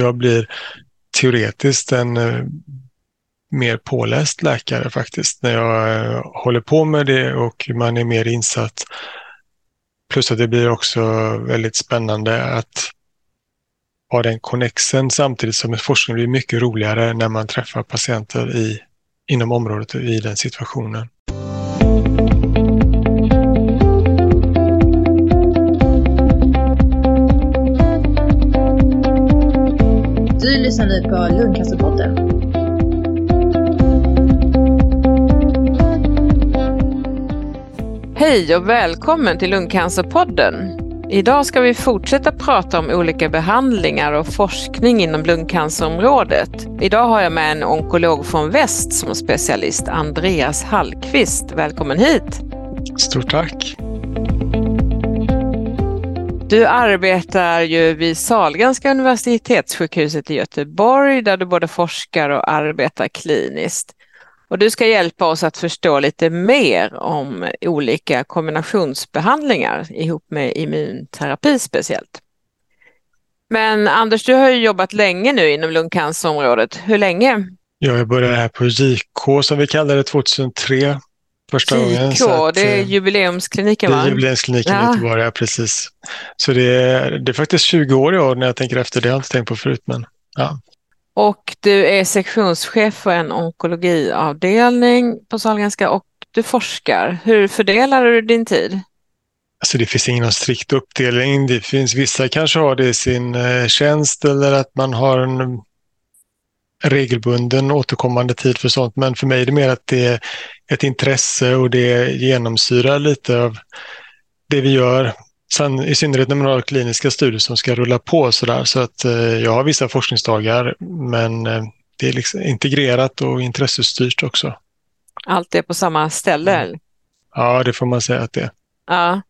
jag blir teoretiskt en eh, mer påläst läkare faktiskt när jag eh, håller på med det och man är mer insatt. Plus att det blir också väldigt spännande att ha den connexen samtidigt som forskning blir mycket roligare när man träffar patienter i, inom området i den situationen. Du lyssnar nu på Lundcancerpodden. Hej och välkommen till Lungcancerpodden. Idag ska vi fortsätta prata om olika behandlingar och forskning inom lungcancerområdet. Idag har jag med en onkolog från väst som specialist, Andreas Hallqvist. Välkommen hit! Stort tack! Du arbetar ju vid Sahlgrenska universitetssjukhuset i Göteborg där du både forskar och arbetar kliniskt. Och du ska hjälpa oss att förstå lite mer om olika kombinationsbehandlingar ihop med immunterapi speciellt. Men Anders, du har ju jobbat länge nu inom lungcancerområdet. Hur länge? Ja, jag började här på JK som vi kallade det 2003 första JK, gången. Att, det är eh, jubileumskliniken va? Det är jubileumskliniken ja. i Göteborg, ja precis. Så det är, det är faktiskt 20 år i år när jag tänker efter, det har jag inte tänkt på förut. Men, ja. Och du är sektionschef för en onkologiavdelning på Sahlgrenska och du forskar. Hur fördelar du din tid? Alltså det finns ingen strikt uppdelning. Det finns vissa kanske har det i sin eh, tjänst eller att man har en regelbunden återkommande tid för sånt. Men för mig är det mer att det är ett intresse och det genomsyrar lite av det vi gör. Sen, I synnerhet när man har kliniska studier som ska rulla på sådär. Så att eh, jag har vissa forskningsdagar men eh, det är liksom integrerat och intressestyrt också. Allt är på samma ställe? Mm. Ja, det får man säga att det är. Ja.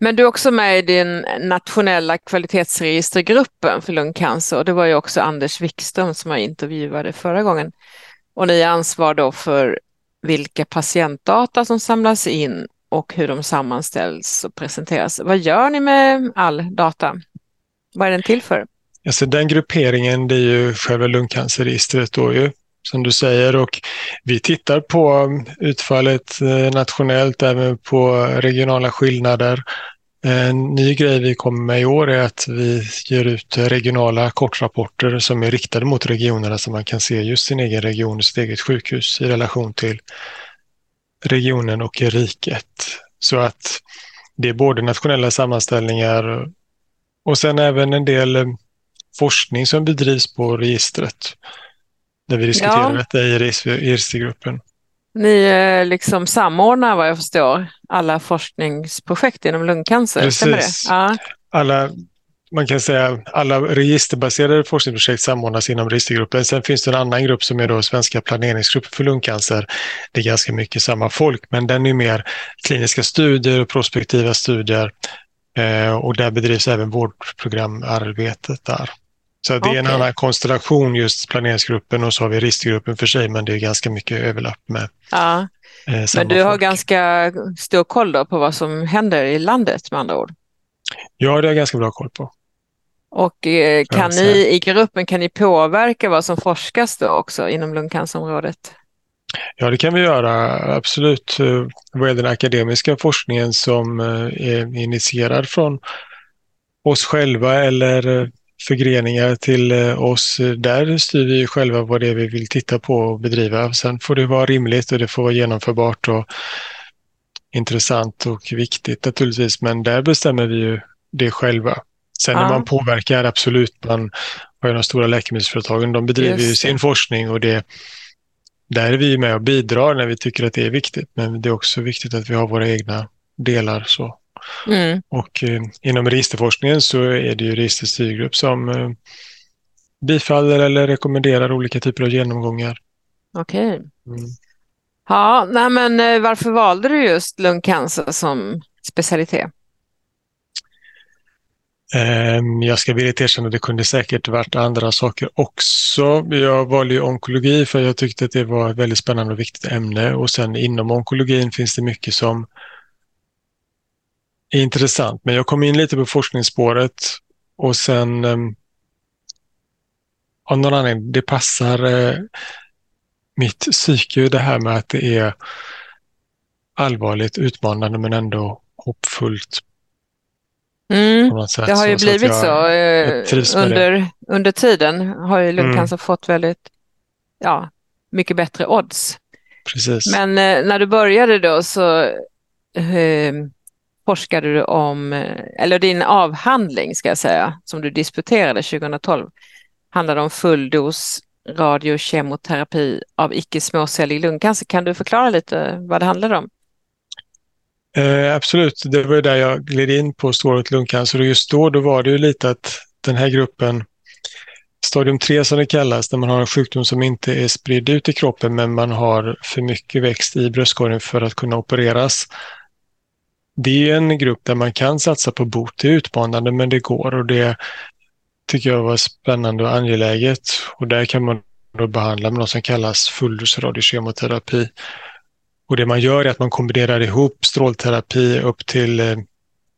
Men du är också med i den nationella kvalitetsregistergruppen för lungcancer och det var ju också Anders Wikström som jag intervjuade förra gången. Och ni ansvar då för vilka patientdata som samlas in och hur de sammanställs och presenteras. Vad gör ni med all data? Vad är den till för? Alltså den grupperingen det är ju själva lungcancerregistret då ju, som du säger och vi tittar på utfallet eh, nationellt, även på regionala skillnader. En ny grej vi kommer med i år är att vi ger ut regionala kortrapporter som är riktade mot regionerna så man kan se just sin egen region och sitt eget sjukhus i relation till regionen och riket. Så att det är både nationella sammanställningar och sen även en del forskning som bedrivs på registret. Där vi diskuterar ja. detta i registergruppen. Ni eh, liksom samordnar vad jag förstår alla forskningsprojekt inom lungcancer, Precis. stämmer det? Ja. Alla, man kan säga alla registerbaserade forskningsprojekt samordnas inom registergruppen. Sen finns det en annan grupp som är då Svenska planeringsgruppen för lungcancer. Det är ganska mycket samma folk, men den är mer kliniska studier och prospektiva studier. Eh, och där bedrivs även vårdprogramarbetet där. Så det är en annan konstellation just planeringsgruppen och så har vi riskgruppen för sig men det är ganska mycket överlapp med ja. eh, Men du har ganska stor koll på vad som händer i landet med andra ord? Ja, det har jag ganska bra koll på. Och eh, kan ni i gruppen kan ni påverka vad som forskas då också inom lungcancerområdet? Ja, det kan vi göra, absolut. Eh, vad är den akademiska forskningen som eh, är initierad från oss själva eller eh, förgreningar till oss. Där styr vi själva vad det är vi vill titta på och bedriva. Sen får det vara rimligt och det får vara genomförbart och intressant och viktigt naturligtvis. Men där bestämmer vi ju det själva. Sen ja. när man påverkar, absolut, man har de stora läkemedelsföretagen, de bedriver ju sin forskning och det, där är vi med och bidrar när vi tycker att det är viktigt. Men det är också viktigt att vi har våra egna delar. Så. Mm. Och eh, inom registerforskningen så är det ju registerstyrgrupp som eh, bifaller eller rekommenderar olika typer av genomgångar. Okej. Okay. Mm. Ja, nej men eh, varför valde du just lungcancer som specialitet? Ehm, jag ska villigt erkänna att det kunde säkert varit andra saker också. Jag valde ju onkologi för jag tyckte att det var ett väldigt spännande och viktigt ämne och sen inom onkologin finns det mycket som är intressant. Men jag kom in lite på forskningsspåret och sen ehm, av någon anledning, det passar eh, mitt psyke det här med att det är allvarligt, utmanande men ändå hoppfullt. Mm, det har ju så, blivit så. så eh, under, under tiden har ju lungcancer mm. fått väldigt, ja, mycket bättre odds. Precis. Men eh, när du började då så eh, forskade du om, eh, eller din avhandling ska jag säga, som du disputerade 2012, handlade om fulldos radiokemoterapi av icke småcellig lungcancer. Kan du förklara lite vad det handlade om? Eh, absolut, det var där jag gled in på strålet lungcancer och just då, då var det ju lite att den här gruppen stadium 3 som det kallas, när man har en sjukdom som inte är spridd ut i kroppen men man har för mycket växt i bröstkorgen för att kunna opereras. Det är en grupp där man kan satsa på bot. Det är utmanande men det går och det tycker jag var spännande och angeläget. Och där kan man då behandla med något som kallas fulldosradiokemoterapi. Och det man gör är att man kombinerar ihop strålterapi upp till eh,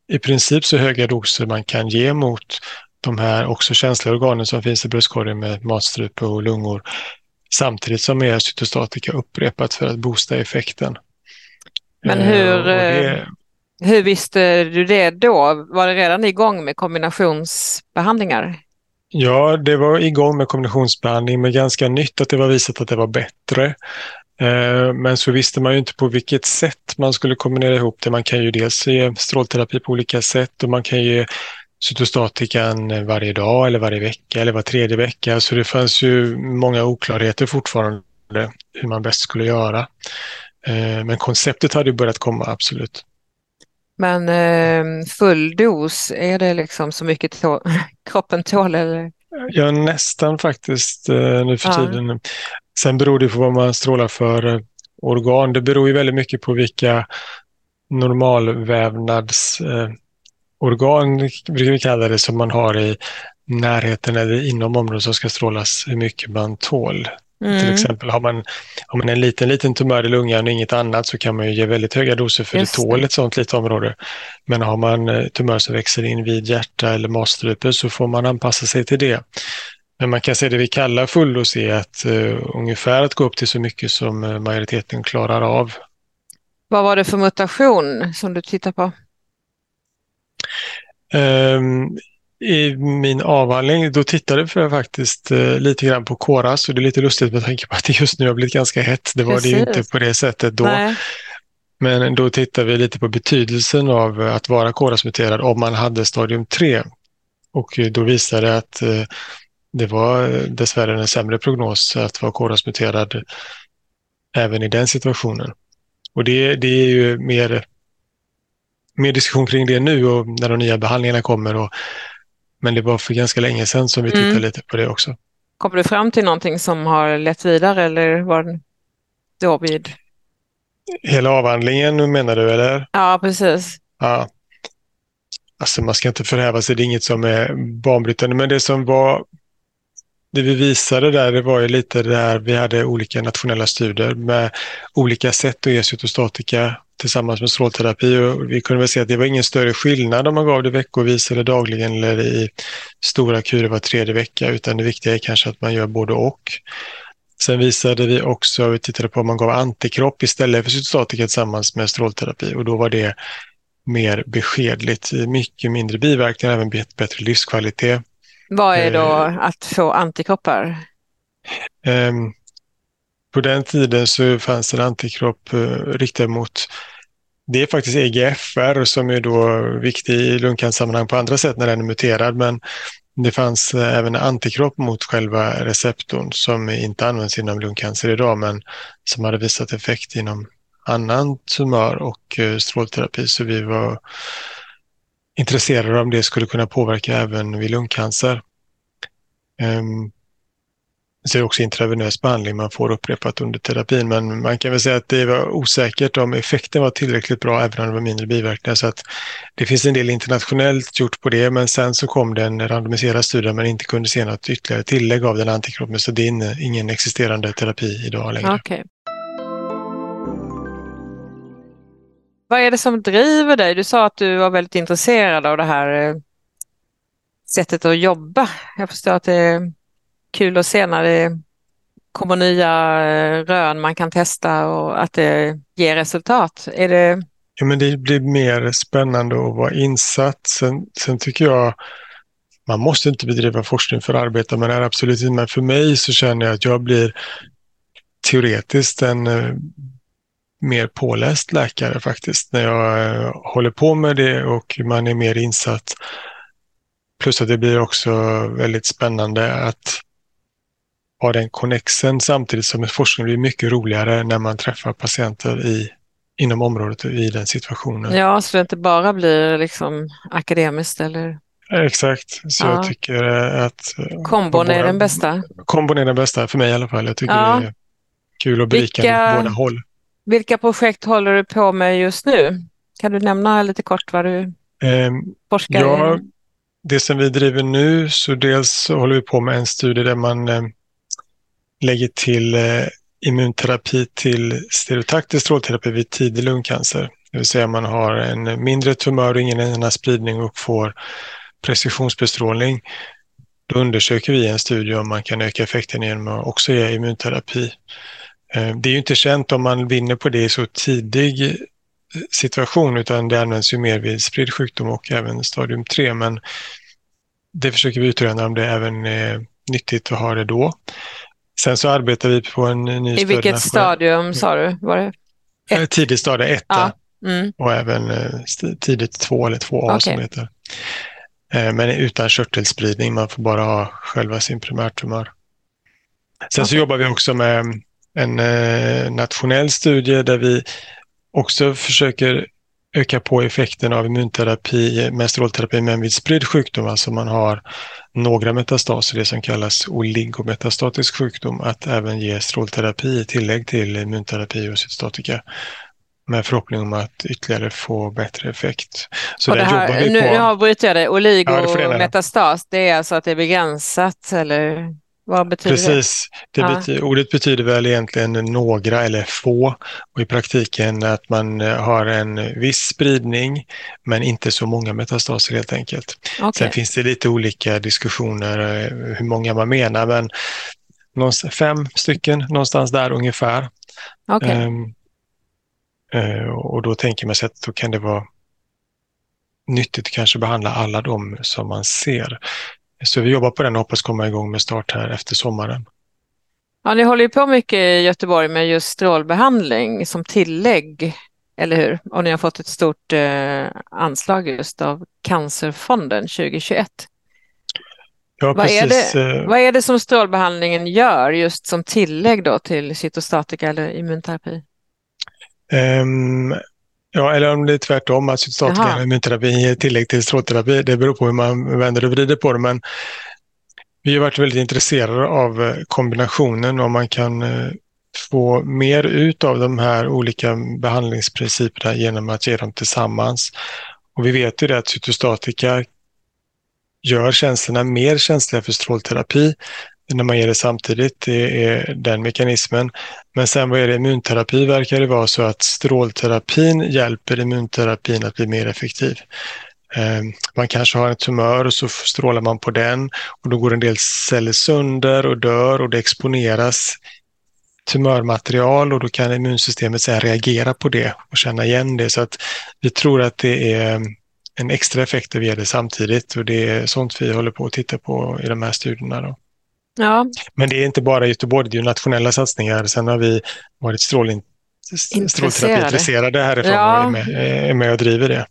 i princip så höga doser man kan ge mot de här också känsliga organen som finns i bröstkorgen med matstrupe och lungor samtidigt som är cytostatika upprepat för att boosta effekten. Men hur, eh, det, hur visste du det då? Var det redan igång med kombinationsbehandlingar? Ja, det var igång med kombinationsbehandling men ganska nytt att det var visat att det var bättre. Eh, men så visste man ju inte på vilket sätt man skulle kombinera ihop det. Man kan ju dels ge strålterapi på olika sätt och man kan ge cytostatikan varje dag eller varje vecka eller var tredje vecka. Så det fanns ju många oklarheter fortfarande hur man bäst skulle göra. Eh, men konceptet hade ju börjat komma, absolut. Men eh, full dos, är det liksom så mycket tå kroppen tål? Eller? Ja, nästan faktiskt eh, nu för ja. tiden. Sen beror det på vad man strålar för organ. Det beror ju väldigt mycket på vilka normalvävnads organ, brukar vi kalla det, som man har i närheten eller inom området som ska strålas hur mycket man tål. Mm. Till exempel har man, har man en liten, liten tumör i lungan och inget annat så kan man ju ge väldigt höga doser för Just det tål ett sådant litet område. Men har man eh, tumör som växer in vid hjärta eller matstrupe så får man anpassa sig till det. Men man kan säga det vi kallar fulldos är att uh, ungefär att gå upp till så mycket som uh, majoriteten klarar av. Vad var det för mutation som du tittar på? Um, i min avhandling, då tittade jag faktiskt eh, lite grann på Koras och det är lite lustigt med tanke på att det just nu har blivit ganska hett. Det var Precis. det inte på det sättet då. Nej. Men då tittade vi lite på betydelsen av att vara KRAS-muterad om man hade stadium 3. Och då visade det att eh, det var dessvärre en sämre prognos att vara KRAS-muterad även i den situationen. Och det, det är ju mer, mer diskussion kring det nu och när de nya behandlingarna kommer. Och men det var för ganska länge sedan som vi tittade mm. lite på det också. Kommer du fram till någonting som har lett vidare eller var det vid? Hela avhandlingen menar du eller? Ja, precis. Ja. Alltså man ska inte förhäva sig, det är inget som är banbrytande, men det som var det vi visade där det var ju lite där vi hade olika nationella studier med olika sätt att ge cytostatika tillsammans med strålterapi. Och vi kunde väl se att det var ingen större skillnad om man gav det veckovis eller dagligen eller i stora kurer var tredje vecka, utan det viktiga är kanske att man gör både och. Sen visade vi också, vi tittade på om man gav antikropp istället för cytostatika tillsammans med strålterapi och då var det mer beskedligt, mycket mindre biverkningar, även bättre livskvalitet. Vad är då eh, att få antikroppar? Um, på den tiden så fanns det en antikropp uh, riktad mot det är faktiskt EGFR som är då viktig i lungcancersammanhang på andra sätt när den är muterad, men det fanns även antikropp mot själva receptorn som inte används inom lungcancer idag, men som hade visat effekt inom annan tumör och eh, strålterapi. Så vi var intresserade om det skulle kunna påverka även vid lungcancer. Ehm, så är det också intravenös behandling man får upprepat under terapin. Men man kan väl säga att det var osäkert om effekten var tillräckligt bra även om det var mindre biverkningar. Så att det finns en del internationellt gjort på det men sen så kom det en randomiserad studie men inte kunde se något ytterligare tillägg av den antikroppen. Så det är ingen existerande terapi idag längre. Okay. Vad är det som driver dig? Du sa att du var väldigt intresserad av det här eh, sättet att jobba. Jag förstår att det kul att se när det kommer nya eh, rön man kan testa och att det ger resultat. Är det... Ja, men det blir mer spännande att vara insatt. Sen, sen tycker jag man måste inte bedriva forskning för att arbeta med det här, absolut inte. Men för mig så känner jag att jag blir teoretiskt en eh, mer påläst läkare faktiskt när jag eh, håller på med det och man är mer insatt. Plus att det blir också väldigt spännande att ha den connexen samtidigt som forskning blir mycket roligare när man träffar patienter i, inom området i den situationen. Ja, så det inte bara blir liksom akademiskt eller? Exakt, så ja. jag tycker att... Eh, kombon är den bästa? Kombon är den bästa, för mig i alla fall. Jag tycker ja. det är kul och berikande Vilka... båda håll. Vilka projekt håller du på med just nu? Kan du nämna lite kort vad du eh, forskar ja, i? Det som vi driver nu, så dels håller vi på med en studie där man eh, lägger till eh, immunterapi till stereotaktisk strålterapi vid tidig lungcancer. Det vill säga man har en mindre tumör och ingen annan spridning och får precisionsbestrålning. Då undersöker vi i en studie om man kan öka effekten genom att också ge immunterapi. Eh, det är ju inte känt om man vinner på det i så tidig eh, situation utan det används ju mer vid spridd sjukdom och även stadium 3 men det försöker vi utröna om det även är nyttigt att ha det då. Sen så arbetar vi på en ny I vilket stadium sa du? Var det ett? Eh, tidigt stadium 1 ja. mm. och även eh, tidigt 2 eller 2A okay. som heter. Men utan körtelspridning, man får bara ha själva sin primärtumör. Sen okay. så jobbar vi också med en eh, nationell studie där vi också försöker öka på effekten av immunterapi med strålterapi men vid spridd sjukdom, alltså man har några metastaser, det som kallas oligometastatisk sjukdom, att även ge strålterapi i tillägg till immunterapi och cytostatika med förhoppning om att ytterligare få bättre effekt. Så där här, jobbar vi på. Nu, nu avbryter jag dig. Oligometastas, ja, det, det är alltså att det är begränsat eller? Vad betyder Precis. det? det betyder, Ordet betyder väl egentligen några eller få och i praktiken att man eh, har en viss spridning men inte så många metastaser helt enkelt. Okay. Sen finns det lite olika diskussioner eh, hur många man menar men fem stycken någonstans där ungefär. Okay. Um, uh, och då tänker man sig att då kan det vara nyttigt att kanske behandla alla de som man ser. Så vi jobbar på den och hoppas komma igång med start här efter sommaren. Ja, ni håller ju på mycket i Göteborg med just strålbehandling som tillägg, eller hur? Och ni har fått ett stort eh, anslag just av Cancerfonden 2021. Ja, vad, är det, eh, vad är det som strålbehandlingen gör just som tillägg då till cytostatika eller immunterapi? Um, Ja, eller om det är tvärtom, att cytostatika immunterapi är tillägg till strålterapi. Det beror på hur man vänder och vrider på det. Men vi har varit väldigt intresserade av eh, kombinationen om man kan eh, få mer ut av de här olika behandlingsprinciperna genom att ge dem tillsammans. Och vi vet ju det att cytostatika gör känslorna mer känsliga för strålterapi när man ger det samtidigt. Det är den mekanismen. Men sen vad är det immunterapi verkar det vara så att strålterapin hjälper immunterapin att bli mer effektiv. Ehm, man kanske har en tumör och så strålar man på den och då går en del celler sönder och dör och det exponeras tumörmaterial och då kan immunsystemet sen reagera på det och känna igen det. Så att vi tror att det är en extra effekt att vi ger det samtidigt och det är sånt vi håller på att titta på i de här studierna. Då. Ja. Men det är inte bara Göteborg, det är nationella satsningar. Sen har vi varit strålin, strålterapiintresserade härifrån ja. och är med, är med och driver det.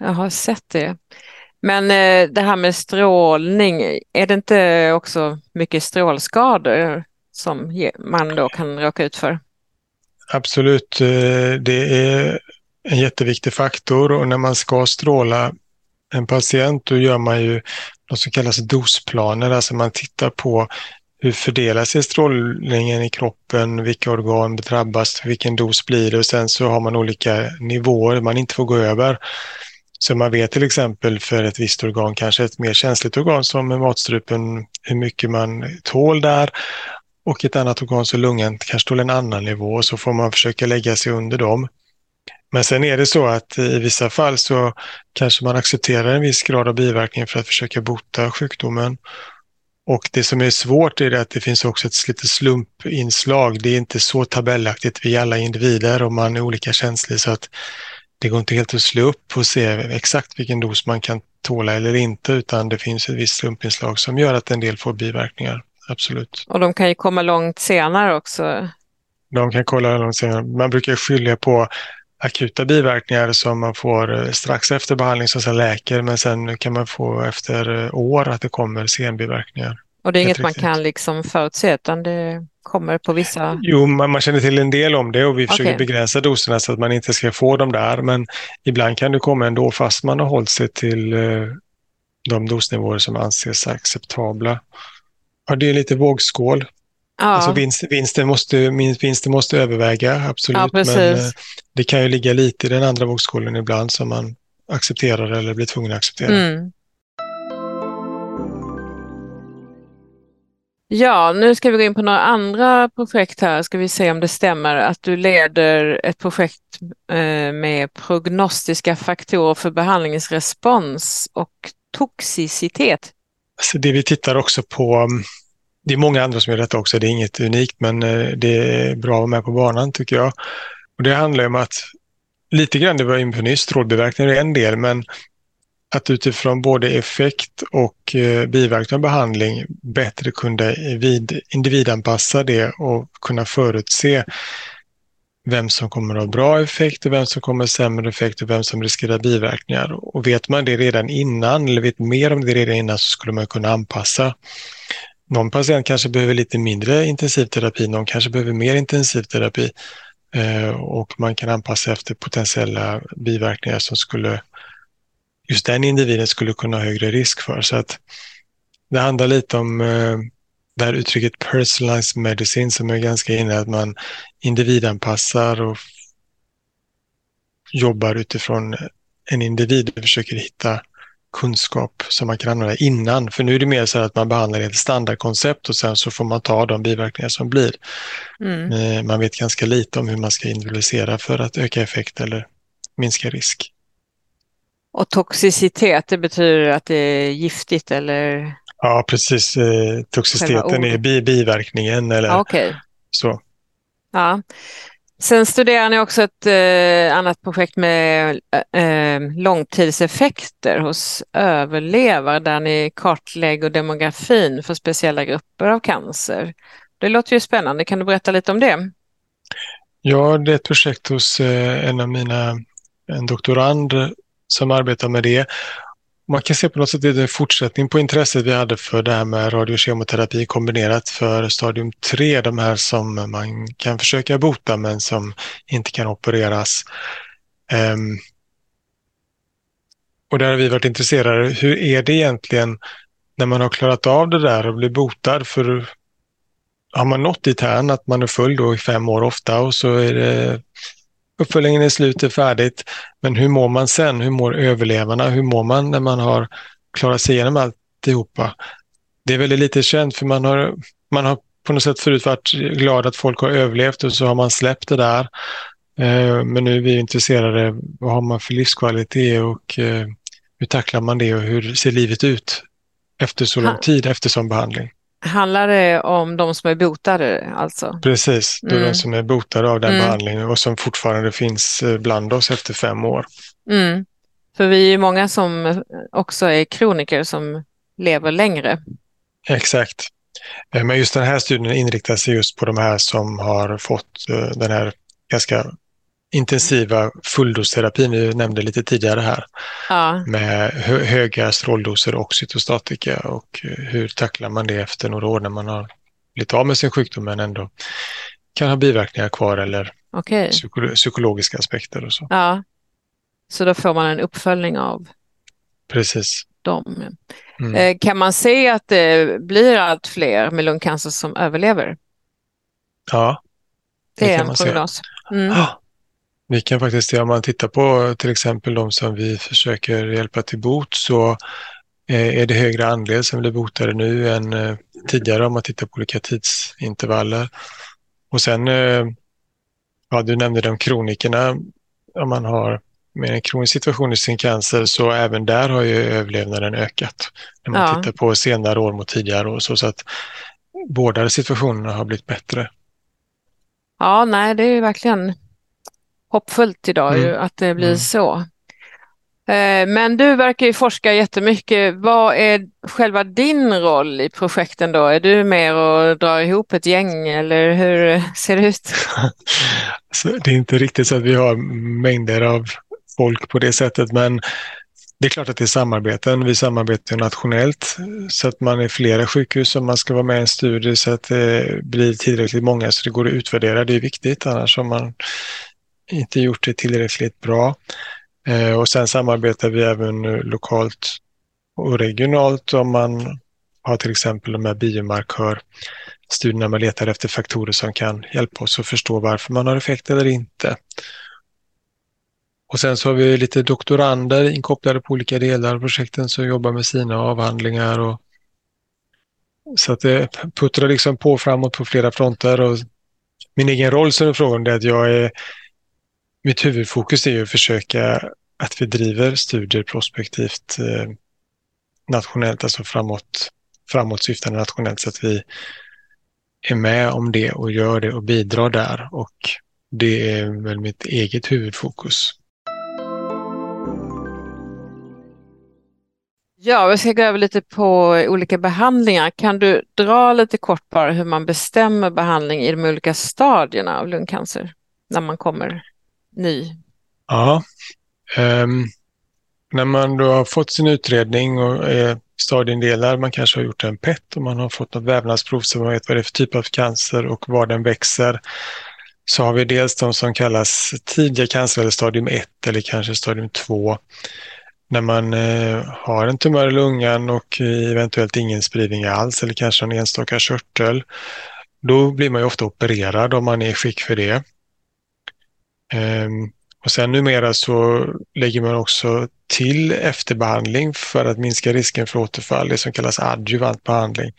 Jag har sett det. Men eh, det här med strålning, är det inte också mycket strålskador som man då kan råka ut för? Absolut, eh, det är en jätteviktig faktor och när man ska stråla en patient då gör man ju något som kallas dosplaner, alltså man tittar på hur fördelar sig strålningen i kroppen, vilka organ drabbas, vilken dos blir det och sen så har man olika nivåer man inte får gå över. Så man vet till exempel för ett visst organ, kanske ett mer känsligt organ som matstrupen, hur mycket man tål där och ett annat organ som lungan kanske tål en annan nivå och så får man försöka lägga sig under dem. Men sen är det så att i vissa fall så kanske man accepterar en viss grad av biverkning för att försöka bota sjukdomen. Och det som är svårt är att det finns också ett lite slumpinslag. Det är inte så tabellaktigt vid alla individer och man är olika känslig så att det går inte helt att slå upp och se exakt vilken dos man kan tåla eller inte utan det finns ett visst slumpinslag som gör att en del får biverkningar. Absolut. Och de kan ju komma långt senare också. De kan kolla långt senare. Man brukar skilja på akuta biverkningar som man får eh, strax efter behandling som sen läker men sen kan man få efter eh, år att det kommer senbiverkningar. Och det är inget man kan liksom förutse utan det kommer på vissa... Jo, man, man känner till en del om det och vi försöker okay. begränsa doserna så att man inte ska få dem där men ibland kan det komma ändå fast man har hållit sig till eh, de dosnivåer som anses acceptabla. Ja, det är lite vågskål. Ja. Alltså vinst, vinsten, måste, vinsten måste överväga, absolut. Ja, men eh, det kan ju ligga lite i den andra vågskålen ibland som man accepterar eller blir tvungen att acceptera. Mm. Ja, nu ska vi gå in på några andra projekt här. Ska vi se om det stämmer att du leder ett projekt eh, med prognostiska faktorer för behandlingsrespons och toxicitet. Alltså det vi tittar också på mm, det är många andra som gör detta också, det är inget unikt men eh, det är bra att vara med på banan tycker jag. Och Det handlar om att, lite grann det var in på nyss, strålbiverkningar är en del men att utifrån både effekt och eh, biverkningar av behandling bättre kunna vid, individanpassa det och kunna förutse vem som kommer att ha bra effekt och vem som kommer att ha sämre effekt och vem som riskerar biverkningar. Och vet man det redan innan eller vet mer om det redan innan så skulle man kunna anpassa någon patient kanske behöver lite mindre intensivterapi, någon kanske behöver mer intensivterapi eh, och man kan anpassa efter potentiella biverkningar som skulle just den individen skulle kunna ha högre risk för. Så att det handlar lite om eh, det här uttrycket personalized medicine som är ganska inne, att man individanpassar och jobbar utifrån en individ och försöker hitta kunskap som man kan använda innan. För nu är det mer så att man behandlar ett standardkoncept och sen så får man ta de biverkningar som blir. Mm. Eh, man vet ganska lite om hur man ska individualisera för att öka effekt eller minska risk. Och toxicitet, det betyder att det är giftigt eller? Ja, precis. Eh, toxiciteten är biverkningen eller okay. så. Ja. Sen studerar ni också ett eh, annat projekt med eh, eh, långtidseffekter hos överlevare där ni kartlägger demografin för speciella grupper av cancer. Det låter ju spännande. Kan du berätta lite om det? Ja, det är ett projekt hos eh, en av mina, en doktorand som arbetar med det man kan se på något sätt det är en fortsättning på intresset vi hade för det här med radiokemoterapi kombinerat för stadium 3, de här som man kan försöka bota men som inte kan opereras. Um, och där har vi varit intresserade, hur är det egentligen när man har klarat av det där och blir botad? För har man nått dit här att man är full då i fem år ofta och så är det uppföljningen är slut, är färdigt. Men hur mår man sen? Hur mår överlevarna? Hur mår man när man har klarat sig igenom alltihopa? Det är väldigt lite känt för man har, man har på något sätt förut varit glad att folk har överlevt och så har man släppt det där. Eh, men nu är vi intresserade, vad har man för livskvalitet och eh, hur tacklar man det och hur ser livet ut efter så lång tid efter som behandling? Handlar det om de som är botade alltså? Precis, det är mm. de som är botade av den mm. behandlingen och som fortfarande finns eh, bland oss efter fem år. Mm. För vi är många som också är kroniker som lever längre. Exakt. Eh, men just den här studien inriktar sig just på de här som har fått eh, den här ganska intensiva fulldosterapin vi nämnde lite tidigare här. Ja. Med hö höga stråldoser och cytostatika och hur tacklar man det efter några år när man har blivit av med sin sjukdom men ändå kan ha biverkningar kvar eller okay. psyko psykologiska aspekter och så. Ja, så då får man en uppföljning av Precis. dem. Mm. Eh, kan man se att det blir allt fler med lungcancer som överlever? Ja, det, det är en prognos. Mm. Ah. Vi kan faktiskt se om man tittar på till exempel de som vi försöker hjälpa till bot så eh, är det högre andel som blir botade nu än eh, tidigare om man tittar på olika tidsintervaller. Och sen, eh, ja du nämnde de kronikerna, om man har med en kronisk situation i sin cancer så även där har ju överlevnaden ökat. När man ja. tittar på senare år mot tidigare år. Så, så att båda situationerna har blivit bättre. Ja, nej, det är ju verkligen hoppfullt idag mm. ju, att det blir mm. så. Eh, men du verkar ju forska jättemycket. Vad är själva din roll i projekten då? Är du mer och drar ihop ett gäng eller hur ser det ut? det är inte riktigt så att vi har mängder av folk på det sättet, men det är klart att det är samarbeten. Vi samarbetar nationellt så att man är flera sjukhus om man ska vara med i en studie så att det blir tillräckligt många så det går att utvärdera. Det är viktigt, annars har man inte gjort det tillräckligt bra. Eh, och sen samarbetar vi även lokalt och regionalt om man har till exempel de här biomarkörstudierna man letar efter faktorer som kan hjälpa oss att förstå varför man har effekt eller inte. Och sen så har vi lite doktorander inkopplade på olika delar av projekten som jobbar med sina avhandlingar. Och, så att det puttrar liksom på framåt på flera fronter. Och min egen roll som du frågar är att jag är mitt huvudfokus är ju att försöka att vi driver studier prospektivt eh, nationellt, alltså framåt, framåtsyftande nationellt så att vi är med om det och gör det och bidrar där. Och det är väl mitt eget huvudfokus. Ja, vi ska gå över lite på olika behandlingar. Kan du dra lite kort bara hur man bestämmer behandling i de olika stadierna av lungcancer när man kommer ny? Ja, um, när man då har fått sin utredning och är stadieindelad, man kanske har gjort en PET och man har fått något vävnadsprov så man vet vad det är för typ av cancer och var den växer. Så har vi dels de som kallas tidiga cancer eller stadium 1 eller kanske stadium 2 när man eh, har en tumör i lungan och eventuellt ingen spridning alls eller kanske en enstaka körtel, då blir man ju ofta opererad om man är i skick för det. Ehm, och sen numera så lägger man också till efterbehandling för att minska risken för återfall, det som kallas adjuvant behandling.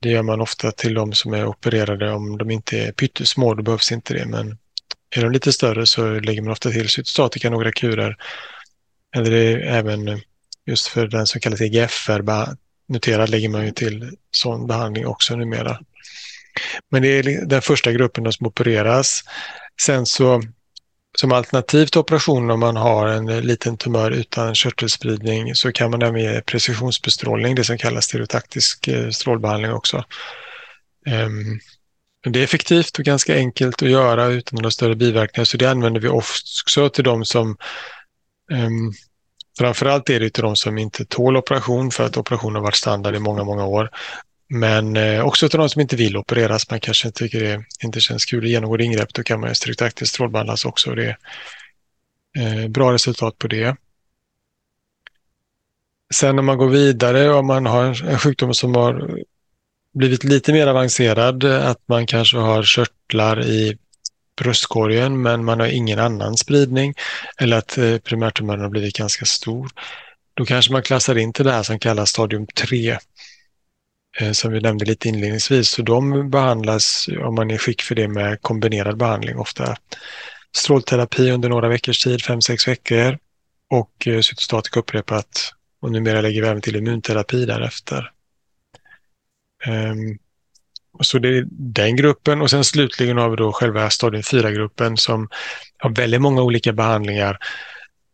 Det gör man ofta till de som är opererade om de inte är pyttesmå, då behövs inte det. Men är de lite större så lägger man ofta till cytostatika, några kurer. Eller även just för den som kallas EGFR noterad lägger man ju till sån behandling också numera. Men det är den första gruppen som opereras. Sen så som alternativ till operation om man har en liten tumör utan körtelspridning så kan man även ge precisionsbestrålning, det som kallas stereotaktisk eh, strålbehandling också. Ehm, det är effektivt och ganska enkelt att göra utan några större biverkningar så det använder vi också till de som ehm, Framförallt är det till de som inte tål operation för att operation har varit standard i många, många år. Men eh, också till de som inte vill opereras, man kanske tycker det inte känns kul att genomgå ingrepp, då kan man stereotaktiskt strålbehandlas också. Det är eh, bra resultat på det. Sen när man går vidare och man har en sjukdom som har blivit lite mer avancerad, att man kanske har körtlar i bröstkorgen men man har ingen annan spridning eller att eh, primärtumören har blivit ganska stor. Då kanske man klassar in till det här som kallas stadium 3 Eh, som vi nämnde lite inledningsvis. Så de behandlas, om man är skick för det, med kombinerad behandling. Ofta strålterapi under några veckors tid, fem, sex veckor och eh, cytostatika upprepat. Och numera lägger vi även till immunterapi därefter. Um, så det är den gruppen och sen slutligen har vi då själva stadium 4-gruppen som har väldigt många olika behandlingar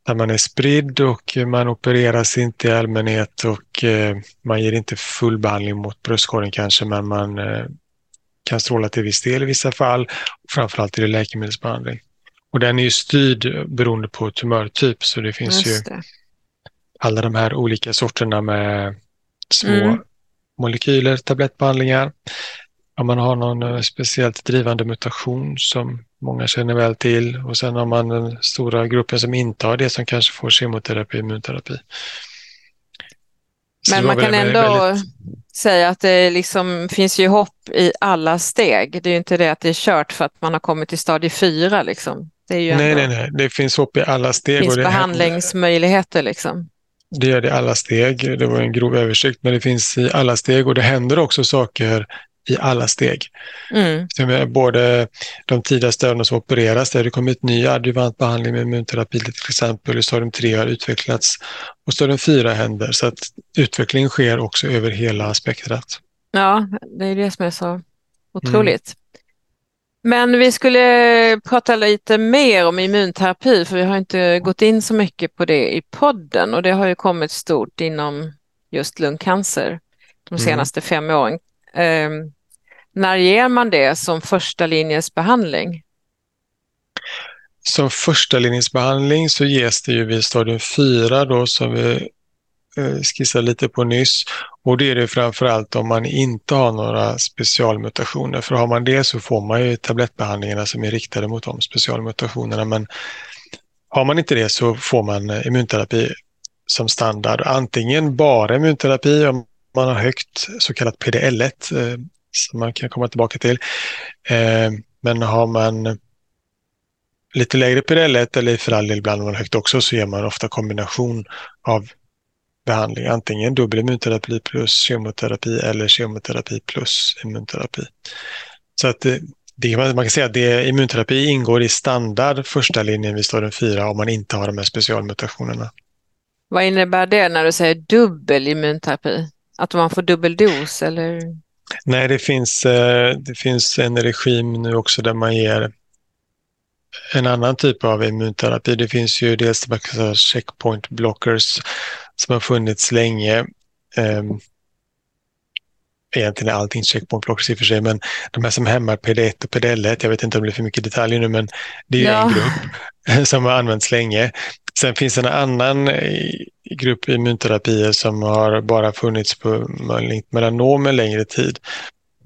där man är spridd och man opereras inte i allmänhet och eh, man ger inte full behandling mot bröstkorgen kanske men man eh, kan stråla till viss del i vissa fall. Framförallt är det läkemedelsbehandling. Och den är ju styrd beroende på tumörtyp så det finns Just ju det. alla de här olika sorterna med små mm. molekyler, tablettbehandlingar. Om man har någon eh, speciellt drivande mutation som många känner väl till och sen har man den stora gruppen som inte har det som kanske får kemoterapi och immunterapi. Men man kan ändå väldigt... säga att det liksom finns ju hopp i alla steg. Det är ju inte det att det är kört för att man har kommit till stadie fyra. Liksom. nej, nej, nej, det finns hopp i alla steg. Det finns det behandlingsmöjligheter liksom. Det gör det i alla steg. Det var en grov översikt, men det finns i alla steg och det händer också saker i alla steg. Mm. Både de tidiga stadierna som opereras, där det kommit ny adjuvant behandling med immunterapi till exempel, i stadium 3 har utvecklats och stadium 4 händer. Så att utveckling sker också över hela spektrat. Ja, det är det som är så otroligt. Mm. Men vi skulle prata lite mer om immunterapi för vi har inte gått in så mycket på det i podden och det har ju kommit stort inom just lungcancer de mm. senaste mm. fem åren. Eh, när ger man det som första linjens behandling? Som första linjens behandling så ges det ju vid stadium 4 då som vi eh, skissade lite på nyss och det är det framförallt om man inte har några specialmutationer. För har man det så får man ju tablettbehandlingarna som är riktade mot de specialmutationerna. Men har man inte det så får man eh, immunterapi som standard. Antingen bara immunterapi om man har högt så kallat PDL1 som man kan komma tillbaka till. Eh, men har man lite lägre PDL1 eller för all del ibland man högt också så ger man ofta kombination av behandling, antingen dubbel immunterapi plus kemoterapi eller kemoterapi plus immunterapi. Så att eh, det, man kan säga att det, immunterapi ingår i standard första linjen vid stadium 4 om man inte har de här specialmutationerna. Vad innebär det när du säger dubbel immunterapi? Att man får dubbel dos eller? Nej, det finns, eh, det finns en regim nu också där man ger en annan typ av immunterapi. Det finns ju dels checkpoint blockers som har funnits länge. Um, egentligen är allting checkpoint blockers i och för sig, men de här som hämmar PD1 och PD1, jag vet inte om det är för mycket detaljer nu, men det är ja. en grupp som har använts länge. Sen finns en annan eh, grupp immunterapier som har bara funnits på melanom en längre tid.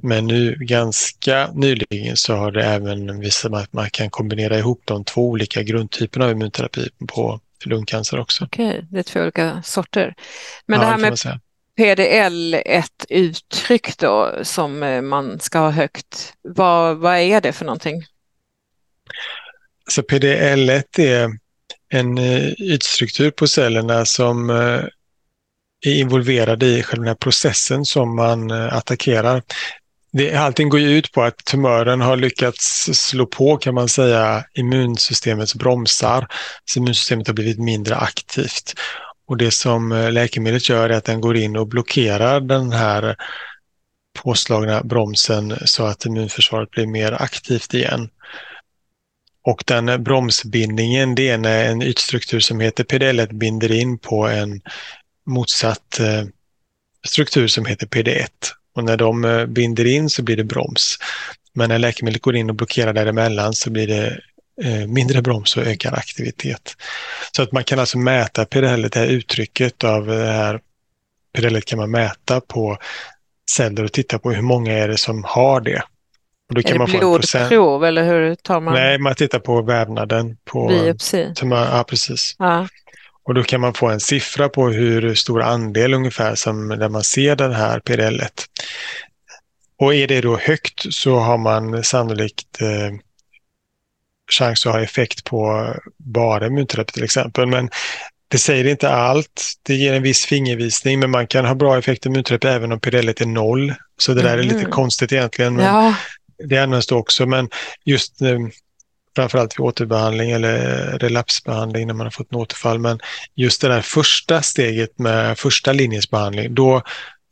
Men nu ganska nyligen så har det även visat att man kan kombinera ihop de två olika grundtyperna av immunterapi på lungcancer också. Okej, det är två olika sorter. Men ja, det här med PDL, ett uttryck då som eh, man ska ha högt, vad, vad är det för någonting? Så PDL1 är en eh, ytstruktur på cellerna som eh, är involverade i själva den här processen som man eh, attackerar det, allting går ju ut på att tumören har lyckats slå på kan man säga immunsystemets bromsar. Så immunsystemet har blivit mindre aktivt. Och det som läkemedlet gör är att den går in och blockerar den här påslagna bromsen så att immunförsvaret blir mer aktivt igen. Och den bromsbindningen det är när en ytstruktur som heter PD1 binder in på en motsatt eh, struktur som heter PD1 och när de eh, binder in så blir det broms. Men när läkemedlet går in och blockerar däremellan så blir det eh, mindre broms och ökad aktivitet. Så att man kan alltså mäta PDL, det här uttrycket av det här PDL kan man mäta på celler och titta på hur många är det som har det. Och då kan är man det blodprov eller hur tar man? Nej, man tittar på vävnaden. På Biopsi? Ja, precis. Ja. Och då kan man få en siffra på hur stor andel ungefär som där man ser den här PDL. -et. Och är det då högt så har man sannolikt eh, chans att ha effekt på bara immunterapi till exempel. Men det säger inte allt. Det ger en viss fingervisning, men man kan ha bra effekt av immunterapi även om PDL är noll. Så det där är lite mm. konstigt egentligen. Men ja. Det används då också, men just eh, framförallt vid återbehandling eller relapsbehandling när man har fått en återfall. Men just det där första steget med första linjens behandling, då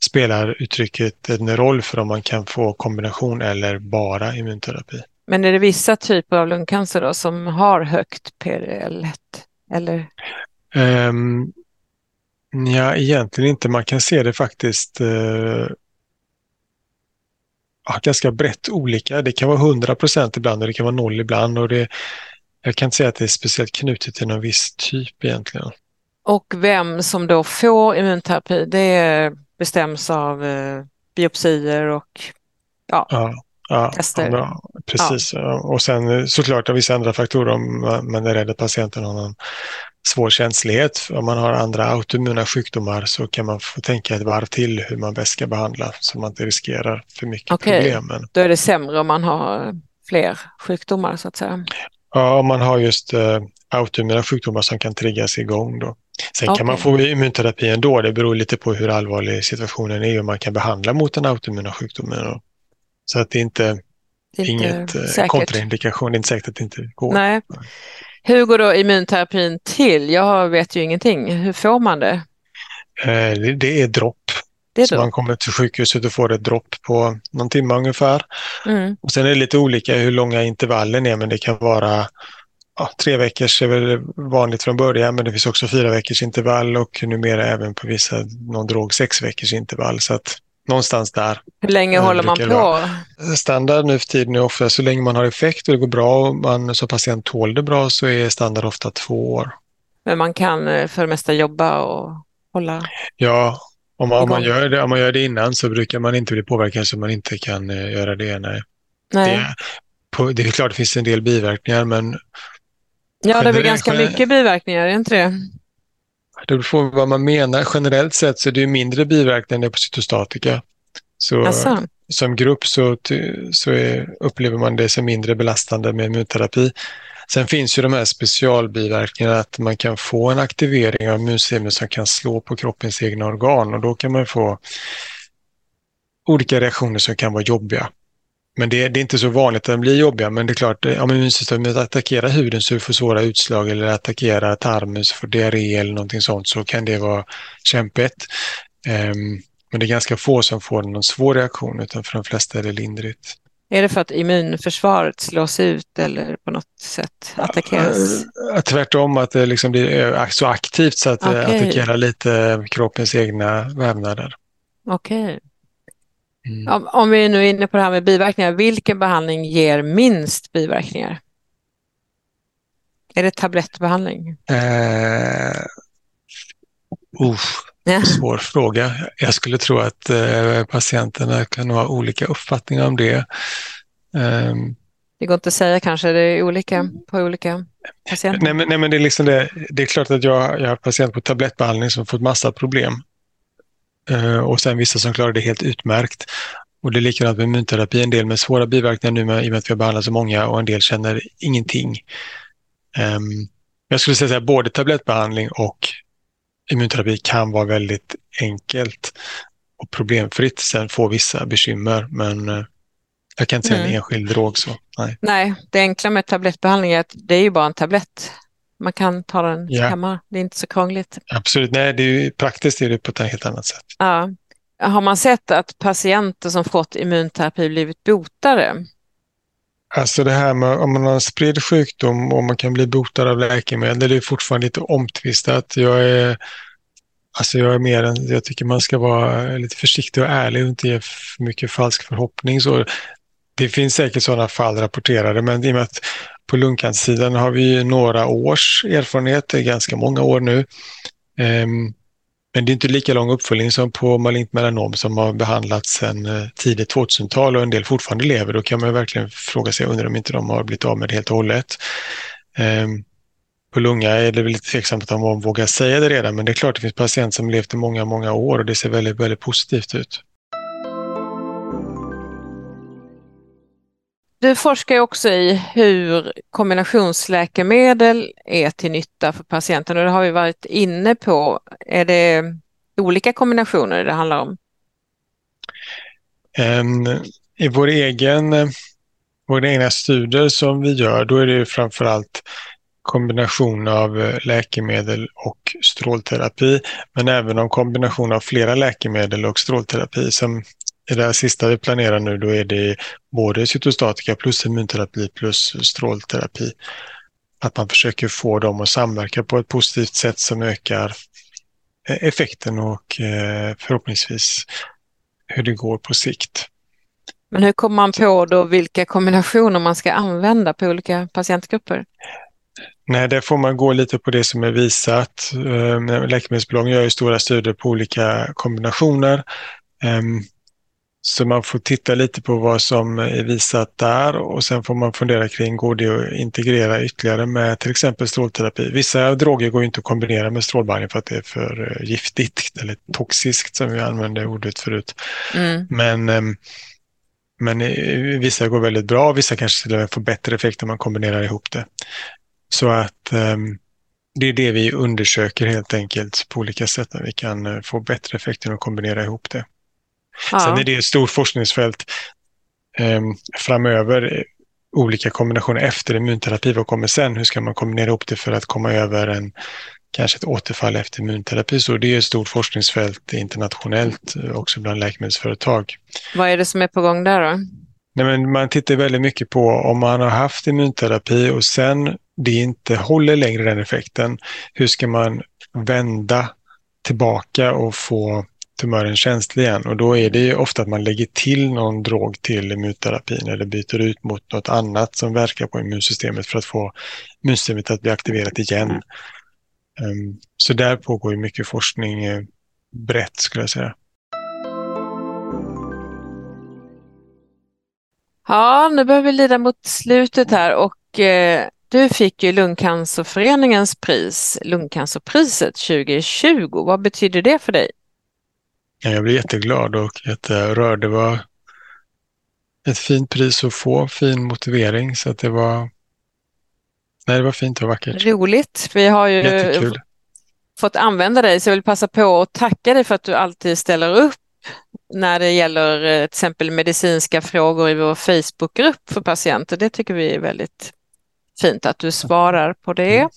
spelar uttrycket en roll för om man kan få kombination eller bara immunterapi. Men är det vissa typer av lungcancer då som har högt PDL1? Eller? Um, ja, egentligen inte. Man kan se det faktiskt uh, ganska brett olika. Det kan vara 100 procent ibland och det kan vara noll ibland. Och det, jag kan inte säga att det är speciellt knutet till någon viss typ egentligen. Och vem som då får immunterapi, det bestäms av eh, biopsier och ja, ja, ja tester? Ja, precis. Och sen såklart av vissa andra faktorer om man är rädd att patienten har någon svår känslighet. Om man har andra autoimmuna sjukdomar så kan man få tänka ett varv till hur man bäst ska behandla så man inte riskerar för mycket okay. problem. Då är det sämre om man har fler sjukdomar så att säga? Ja, om man har just uh, autoimmuna sjukdomar som kan triggas igång då. Sen okay. kan man få immunterapi ändå. Det beror lite på hur allvarlig situationen är och man kan behandla mot den autoimmuna sjukdomen. Så att det är inte, Det är inget eh, kontraindikation. Det är inte säkert att det inte går. Nej. Hur går då immunterapin till? Jag vet ju ingenting. Hur får man det? Eh, Det, det är dropp. Det är Så man kommer till sjukhuset och får ett dropp på någon timme ungefär. Mm. Och sen är det lite olika hur långa intervallen är, men det kan vara ja, tre veckors är väl vanligt från början, men det finns också fyra veckors intervall och numera även på vissa, någon drog sex veckors intervall. Så att någonstans där. Hur länge Det håller man på? Standard nu för tiden är ofta så länge man har effekt och det går bra och man som patient tål det bra så är standard ofta två år. Men man kan eh, för det mesta jobba och hålla... Ja, om man, om man, gör, det, om man gör det innan så brukar man inte bli påverkad så man inte kan eh, göra det. Nej. Nej. Det, på, det är klart det finns en del biverkningar men Ja, det är väl ganska mycket biverkningar, är det inte det? Det beror på vad man menar. Generellt sett så är det mindre biverkningar på cytostatika. Så Alltså, som grupp så, så är, upplever man det som mindre belastande med immunterapi. Sen finns ju de här specialbiverkningarna att man kan få en aktivering av immunsystemet som kan slå på kroppens egna organ och då kan man få olika reaktioner som kan vara jobbiga. Men det, det är inte så vanligt att de blir jobbiga, men det är klart, eh, om immunsystemet attackerar huden så du får svåra utslag eller attackerar tarmen så får diarré eller någonting sånt så kan det vara kämpigt. Ehm, men det är ganska få som får någon svår reaktion utan för de flesta är det lindrigt. är det för att immunförsvaret slås ut eller på något sätt attackeras? Eh, Tvärtom, att det liksom blir eh, så aktivt så att det Okej. attackerar lite kroppens egna vävnader. Okej. Mm. Om, vi nu är inne på det här med biverkningar, vilken behandling ger minst biverkningar? Är det tablettbehandling? Eh, uff, svår fråga. Jag skulle tro att eh, patienterna kan ha olika uppfattningar om det. Ehm, Det går inte att säga kanske, det är olika på olika patienter. nej, men, nej, men det är liksom det. Det är klart att jag, jag har patient på tablettbehandling som fått massa problem. Eh, och sen vissa som klarar det helt utmärkt. Och det är likadant med immunterapi, en del med svåra biverkningar nu med, i och med att vi har behandlat så många och en del känner ingenting. Ehm, jag skulle säga att både tablettbehandling och immunterapi kan vara väldigt enkelt och problemfritt. Sen får vissa bekymmer, men eh, jag kan inte säga en Mm. enskild drog så. Nej. Nej, det enkla med tablettbehandling är att det är ju bara en tablett. Man kan ta den Ja. hemma, det är inte så krångligt. Absolut, nej, det är ju, praktiskt är det på ett helt annat sätt. Ja. Har man sett att patienter som fått immunterapi blivit botade? Alltså det här med om man har en spridd sjukdom och man kan bli botad av läkemedel, det är fortfarande lite omtvistat. Jag är, alltså jag är mer än, jag tycker man ska vara lite försiktig och ärlig och inte ge för mycket falsk förhoppning. Så det finns säkert sådana fall rapporterade, men i och med att på lungcancersidan har vi några års erfarenhet, det är ganska många år nu. Ehm, men det är inte lika lång uppföljning som på malignt melanom som har behandlats sedan eh, tidigt 2000-tal och en del fortfarande lever. Då kan man verkligen fråga sig, undrar om inte de har blivit av med det helt och hållet. Ehm, på lunga är det väl lite tveksamt att de vågar säga det redan, men det är klart det finns patienter som levt i många, många år och det ser väldigt, väldigt positivt ut. Du forskar ju också i hur kombinationsläkemedel är till nytta för patienten och det har vi varit inne på. Är det olika kombinationer det handlar om? Ehm, I vår egen, våra egna studier som vi gör, då är det ju framförallt kombination av eh, läkemedel och strålterapi, men även om kombination av flera läkemedel och strålterapi. Som i det här sista vi planerar nu, då är det både cytostatika plus immunterapi plus strålterapi. Att man försöker få dem att samverka på ett positivt sätt som ökar eh, effekten och eh, förhoppningsvis hur det går på sikt. Men hur kommer man på då vilka kombinationer man ska använda på olika patientgrupper? Nej, där får man gå lite på det som är visat. Eh, Läkemedelsbolagen gör ju stora studier på olika kombinationer. Så man får titta lite på vad som är visat där och sen får man fundera kring, går det att integrera ytterligare med till exempel strålterapi? Vissa droger går inte att kombinera med strålbehandling för att det är för eh, giftigt eller toxiskt som vi använde ordet förut. Mm. Men, ehm, men eh, vissa går väldigt bra, vissa kanske till och med får bättre effekt om man kombinerar ihop det. Så att ehm, det är det vi undersöker helt enkelt på olika sätt när vi kan eh, få bättre effekt genom att kombinera ihop det. Sen Ja. är det ett stort forskningsfält. eh, framöver olika kombinationer efter immunterapi. Vad kommer sen? Hur ska man kombinera ihop det för att komma över en kanske ett återfall efter immunterapi. Så det är ett stort forskningsfält internationellt, också bland läkemedelsföretag. Vad är det som är på gång där då? Nej, men man tittar väldigt mycket på om man har haft immunterapi och sen det inte håller längre den effekten. Hur ska man vända tillbaka och få tumören känslig igen? Och då är det ofta att man lägger till någon drog till immunterapin eller byter ut mot något annat som verkar på immunsystemet för att få immunsystemet att bli aktiverat igen. Ehm, så där pågår ju mycket forskning eh, brett skulle jag säga. Ja, nu börjar vi lida mot slutet här och eh, du fick ju Lungcancerföreningens pris, Lungcancerpriset 2020. Vad betyder det för dig? Ja, jag blev jätteglad och jätterörd. Det var ett fint pris att få, fin motivering så att det var Nej, det var fint och vackert. Roligt. Vi har ju Jättekul. fått använda dig så jag vill passa på att tacka dig för att du alltid ställer upp när det gäller eh, till exempel medicinska frågor i vår Facebookgrupp för patienter. Det tycker vi är väldigt fint att du svarar på det. Mm.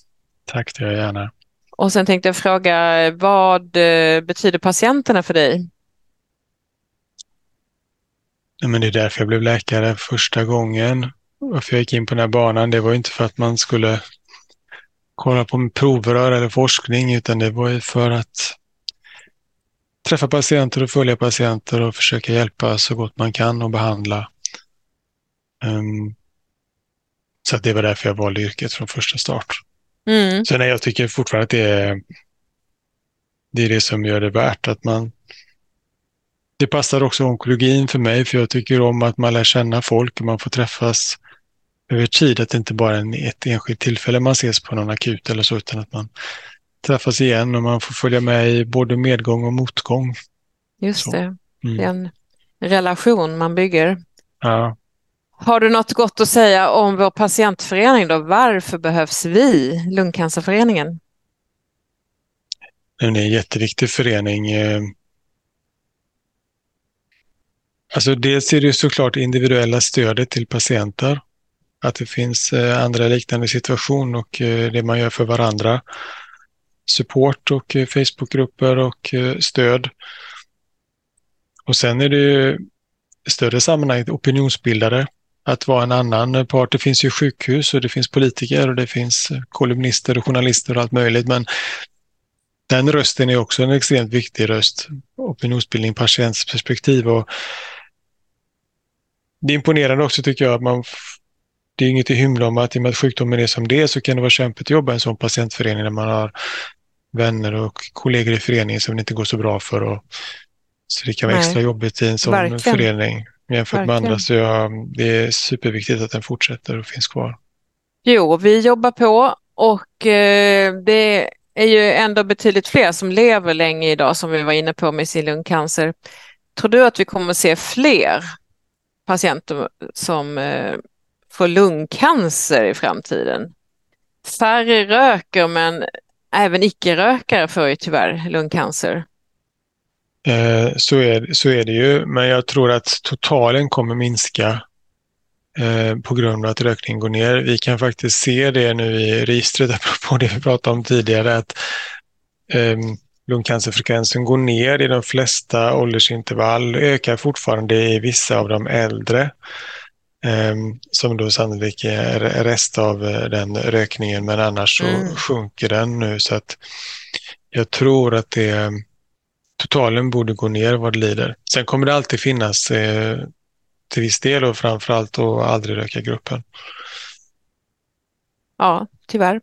Tack, det gör jag gärna. Och sen tänkte jag fråga, vad eh, betyder patienterna för dig? Ja, men det är därför jag blev läkare första gången varför jag gick in på den här banan, det var inte för att man skulle kolla på provrör eller forskning, utan det var ju för att träffa patienter och följa patienter och försöka hjälpa så gott man kan och behandla. Um, så det var därför jag valde yrket från första start. Mm. Sen jag tycker fortfarande att det är, det är det som gör det värt att man det passar också onkologin för mig, för jag tycker om att man lär känna folk och man får träffas över tid. Att det inte bara är ett enskilt tillfälle man ses på någon akut eller så, utan att man träffas igen och man får följa med i både medgång och motgång. Just så. det, mm. det är en relation man bygger. Ja. Har du något gott att säga om vår patientförening då? Varför behövs vi, Lungcancerföreningen? Det är en jätteviktig förening. Eh, alltså dels är det såklart individuella stödet till patienter att det finns eh, andra liknande situation och eh, det man gör för varandra. Support och Facebookgrupper och stöd. Och sen är det ju större sammanhang opinionsbildare. Att vara en annan part. Det finns ju sjukhus och det finns politiker och det finns kolumnister och journalister och allt möjligt. Men den rösten är också en extremt viktig röst. Opinionsbildning, patientsperspektiv och det är imponerande också tycker jag att man det är inget att hymla om att i och med att sjukdomen är som det är så kan det vara kämpigt att jobba i en sån patientförening när man har vänner och kollegor i föreningen som det inte går så bra för. Och, så det kan vara Nej. extra jobbigt i en sån Verkligen. förening jämfört Verkligen. med andra. Så jag, det är superviktigt att den fortsätter och finns kvar. Jo, vi jobbar på och eh, det är ju ändå betydligt fler som lever länge idag som vi var inne på med sin lungcancer. Tror du att vi kommer se fler patienter som eh, få lungcancer i framtiden. Färre röker men även icke-rökare får ju tyvärr lungcancer. Eh, så, är, så är det ju, men jag tror att totalen kommer minska eh, på grund av att rökningen går ner. Vi kan faktiskt se det nu i registret, apropå det vi pratade om tidigare, att eh, lungcancerfrekvensen går ner i de flesta åldersintervall, ökar fortfarande i vissa av de äldre. Ehm, som då sannolikt är rest av eh, den rökningen men annars så mm. sjunker den nu så att jag tror att det totalen borde gå ner vad det lider. Sen kommer det alltid finnas eh, till viss del och framförallt och aldrig röka gruppen. Ja, tyvärr.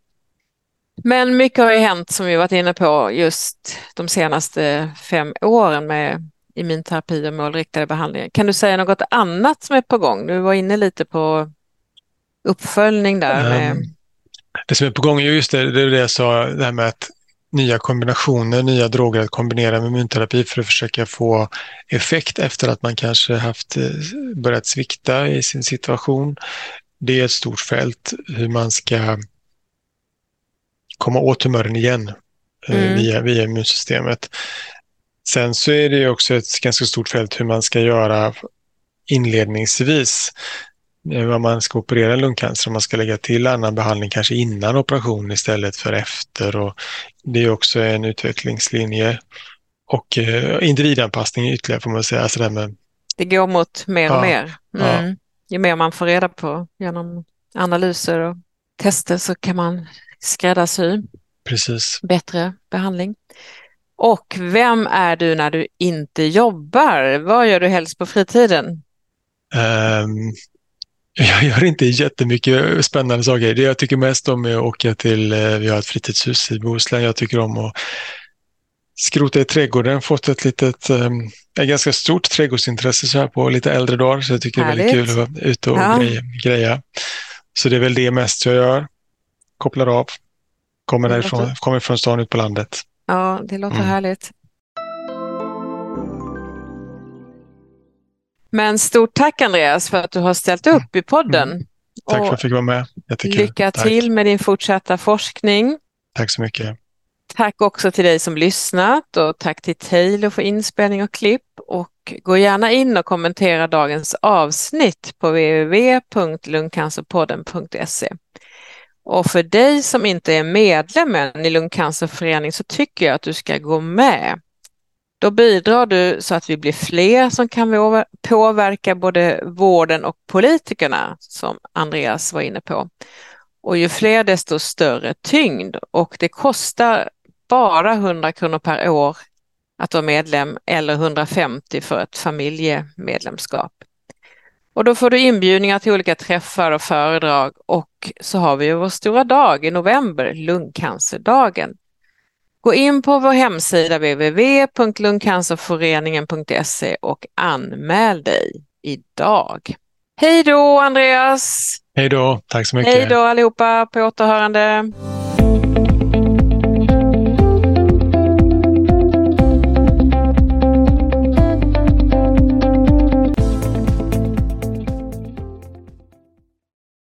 Men mycket har ju hänt som vi varit inne på just de senaste fem åren med immunterapi och målriktade behandlingar. Kan du säga något annat som är på gång? Du var inne lite på uppföljning där. Med... Um, det som är på gång är just det, det, är det jag sa, det här med att nya kombinationer, nya droger att kombinera med immunterapi för att försöka få effekt efter att man kanske haft eh, börjat svikta i sin situation. Det är ett stort fält hur man ska komma åt tumören igen eh, mm. via, via immunsystemet. Sen så är det också ett ganska stort fält hur man ska göra inledningsvis vad man ska operera lungcancer, om man ska lägga till annan behandling kanske innan operation istället för efter. Och det är också en utvecklingslinje och eh, individanpassning ytterligare får man säga. Alltså det, med, det går mot mer och ja, mer. Mm. Ja. Ju mer man får reda på genom analyser och tester så kan man skräddarsy Precis. bättre behandling. Och vem är du när du inte jobbar? Vad gör du helst på fritiden? Um, jag gör inte jättemycket spännande saker. Det jag tycker mest om är att åka till, eh, vi har ett fritidshus i Bohuslän. Jag tycker om att skrota i trädgården, fått ett litet, ehm, ett ganska stort trädgårdsintresse så här på lite äldre dagar. Så jag tycker Härligt. det är väldigt kul att vara ute och ja. greja, greja. Så det är väl det mest jag gör. Kopplar av, kommer, därifrån, kommer från stan ut på landet. Ja, det låter mm. härligt. Men stort tack Andreas för att du har ställt upp i podden. Mm. Tack för att jag fick vara med. Jättekul. Lycka tack. till med din fortsatta forskning. Tack så mycket. Tack också till dig som lyssnat och tack till Taylor för inspelning och klipp. Och gå gärna in och kommentera dagens avsnitt på www.lungcancerpodden.se. Och för dig som inte är medlem i Lungcancerföreningen så tycker jag att du ska gå med. Då bidrar du så att vi blir fler som kan påverka både vården och politikerna som Andreas var inne på. Och ju fler desto större tyngd och det kostar bara 100 kronor per år att vara medlem eller 150 för ett familjemedlemskap. Och då får du inbjudningar till olika träffar och föredrag och så har vi vår stora dag i november, lungcancerdagen. Gå in på vår hemsida www.lungcancerföreningen.se och anmäl dig idag. Hej då Andreas! Hej då, tack så mycket! Hej då allihopa, på återhörande!